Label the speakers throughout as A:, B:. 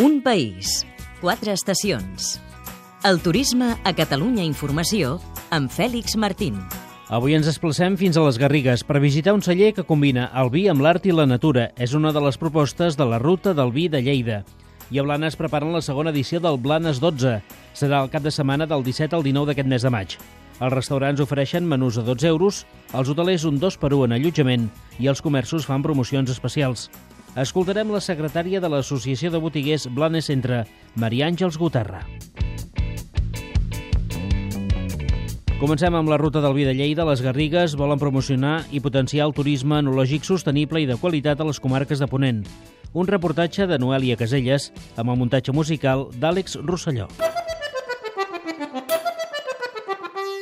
A: Un país, quatre estacions. El turisme a Catalunya Informació amb Fèlix Martín.
B: Avui ens desplacem fins a les Garrigues per visitar un celler que combina el vi amb l'art i la natura. És una de les propostes de la Ruta del Vi de Lleida. I a Blanes preparen la segona edició del Blanes 12. Serà el cap de setmana del 17 al 19 d'aquest mes de maig. Els restaurants ofereixen menús a 12 euros, els hotelers un 2 per 1 en allotjament i els comerços fan promocions especials. Escoltarem la secretària de l'Associació de Botiguers Blanes Centre, Maria Àngels Guterra. Comencem amb la ruta del vi de Lleida. Les Garrigues volen promocionar i potenciar el turisme enològic sostenible i de qualitat a les comarques de Ponent. Un reportatge de Noelia Caselles amb el muntatge musical d'Àlex Rosselló.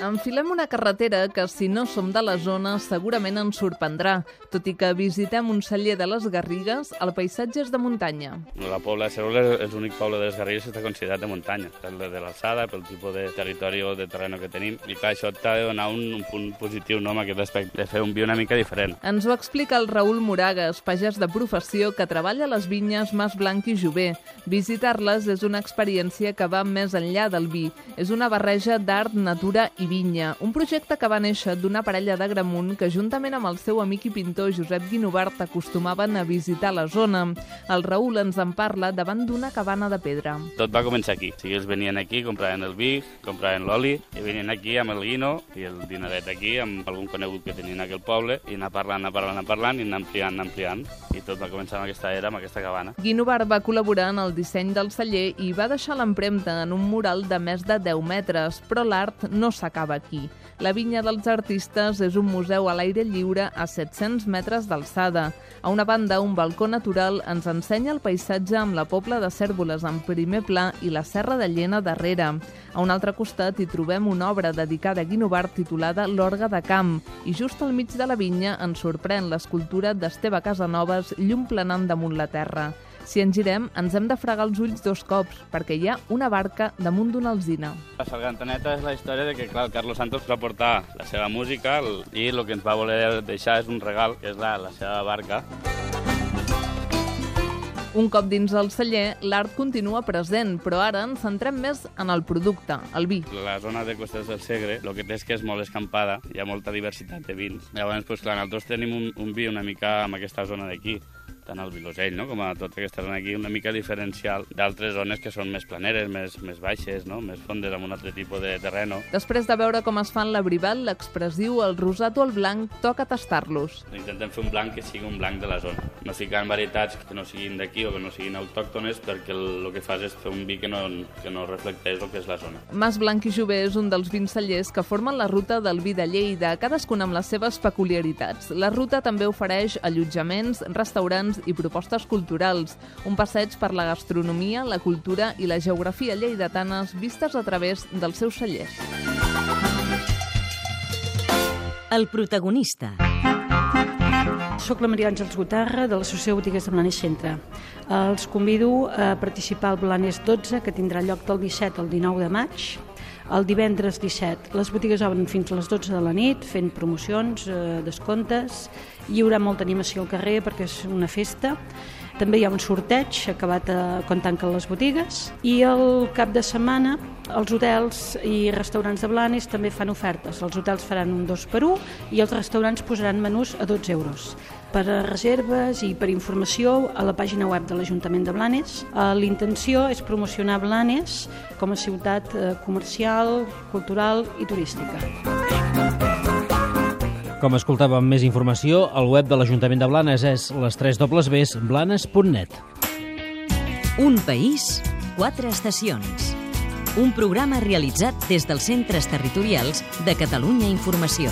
C: Enfilem una carretera que, si no som de la zona, segurament ens sorprendrà. Tot i que visitem un celler de les Garrigues, el paisatge és de muntanya.
D: La Pobla de Cerula és l'únic poble de les Garrigues que està considerat de muntanya, pel de l'alçada, pel tipus de territori o de terreno que tenim. I clar, això t'ha de donar un, un punt positiu no, amb aquest aspecte, de fer un vi una mica diferent.
C: Ens ho explica el Raül Moragas, pagès de professió que treballa a les vinyes Mas Blanc i Jové. Visitar-les és una experiència que va més enllà del vi. És una barreja d'art, natura i vinya, un projecte que va néixer d'una parella de Gramunt que juntament amb el seu amic i pintor Josep Guinovart acostumaven a visitar la zona. El Raül ens en parla davant d'una cabana de pedra.
D: Tot va començar aquí. O sigui, ells venien aquí, compraven el vi, compraven l'oli, i venien aquí amb el guino i el dinaret aquí, amb algun conegut que tenien aquell poble, i anar parlant, anar parlant, anar parlant, i anar ampliant, anar ampliant. I tot va començar amb aquesta era, amb aquesta cabana.
C: Guinovart va col·laborar en el disseny del celler i va deixar l'empremta en un mural de més de 10 metres, però l'art no s'acaba aquí. La vinya dels artistes és un museu a l'aire lliure a 700 metres d'alçada. A una banda, un balcó natural ens ensenya el paisatge amb la pobla de Cèrvoles en primer pla i la serra de Llena darrere. A un altre costat hi trobem una obra dedicada a Guinovart titulada L'Orga de Camp i just al mig de la vinya ens sorprèn l'escultura d'Esteve Casanovas llum planant damunt la terra. Si ens girem, ens hem de fregar els ulls dos cops, perquè hi ha una barca damunt d'una alzina.
D: La sargantaneta és la història de que, clar, el Carlos Santos va portar la seva música i el que ens va voler deixar és un regal, que és la, la seva barca.
C: Un cop dins el celler, l'art continua present, però ara ens centrem més en el producte, el vi.
D: La zona de Costes del Segre, el que té és que és molt escampada, hi ha molta diversitat de vins. Llavors, doncs, clar, nosaltres tenim un, un vi una mica amb aquesta zona d'aquí, tant al Vilosell no? com a tota aquesta zona aquí, una mica diferencial d'altres zones que són més planeres, més, més baixes, no? més fondes, amb un altre tipus de terreno.
C: Després de veure com es fan l'abrival, l'expressiu, el rosat o el blanc, toca tastar-los.
D: Intentem fer un blanc que sigui un blanc de la zona. No ficant varietats que no siguin d'aquí o que no siguin autòctones perquè el, el que fas és fer un vi que no, que no reflecteix el que és la zona.
C: Mas Blanc i Jové és un dels vins cellers que formen la ruta del vi de Lleida, cadascun amb les seves peculiaritats. La ruta també ofereix allotjaments, restaurants i propostes culturals, un passeig per la gastronomia, la cultura i la geografia lleidatanes vistes a través dels seus cellers.
A: El protagonista.
E: Soc la Maria Àngels Gutarra de l'Associació de Botigues de Blanes Centre. Els convido a participar al Blanes 12, que tindrà lloc del 17 al 19 de maig. El divendres 17 les botigues obren fins a les 12 de la nit fent promocions, eh, descomptes, hi haurà molta animació al carrer perquè és una festa. També hi ha un sorteig acabat a, quan tanquen les botigues i el cap de setmana els hotels i restaurants de Blanes també fan ofertes. Els hotels faran un 2 per 1 i els restaurants posaran menús a 12 euros. Per a reserves i per informació a la pàgina web de l'Ajuntament de Blanes. L'intenció és promocionar Blanes com a ciutat eh, comercial, cultural i turística.
B: Com escoltàvem més informació, el web de l'Ajuntament de Blanes és les 3 dobles Bs blanes.net.
A: Un país, quatre estacions. Un programa realitzat des dels centres territorials de Catalunya Informació.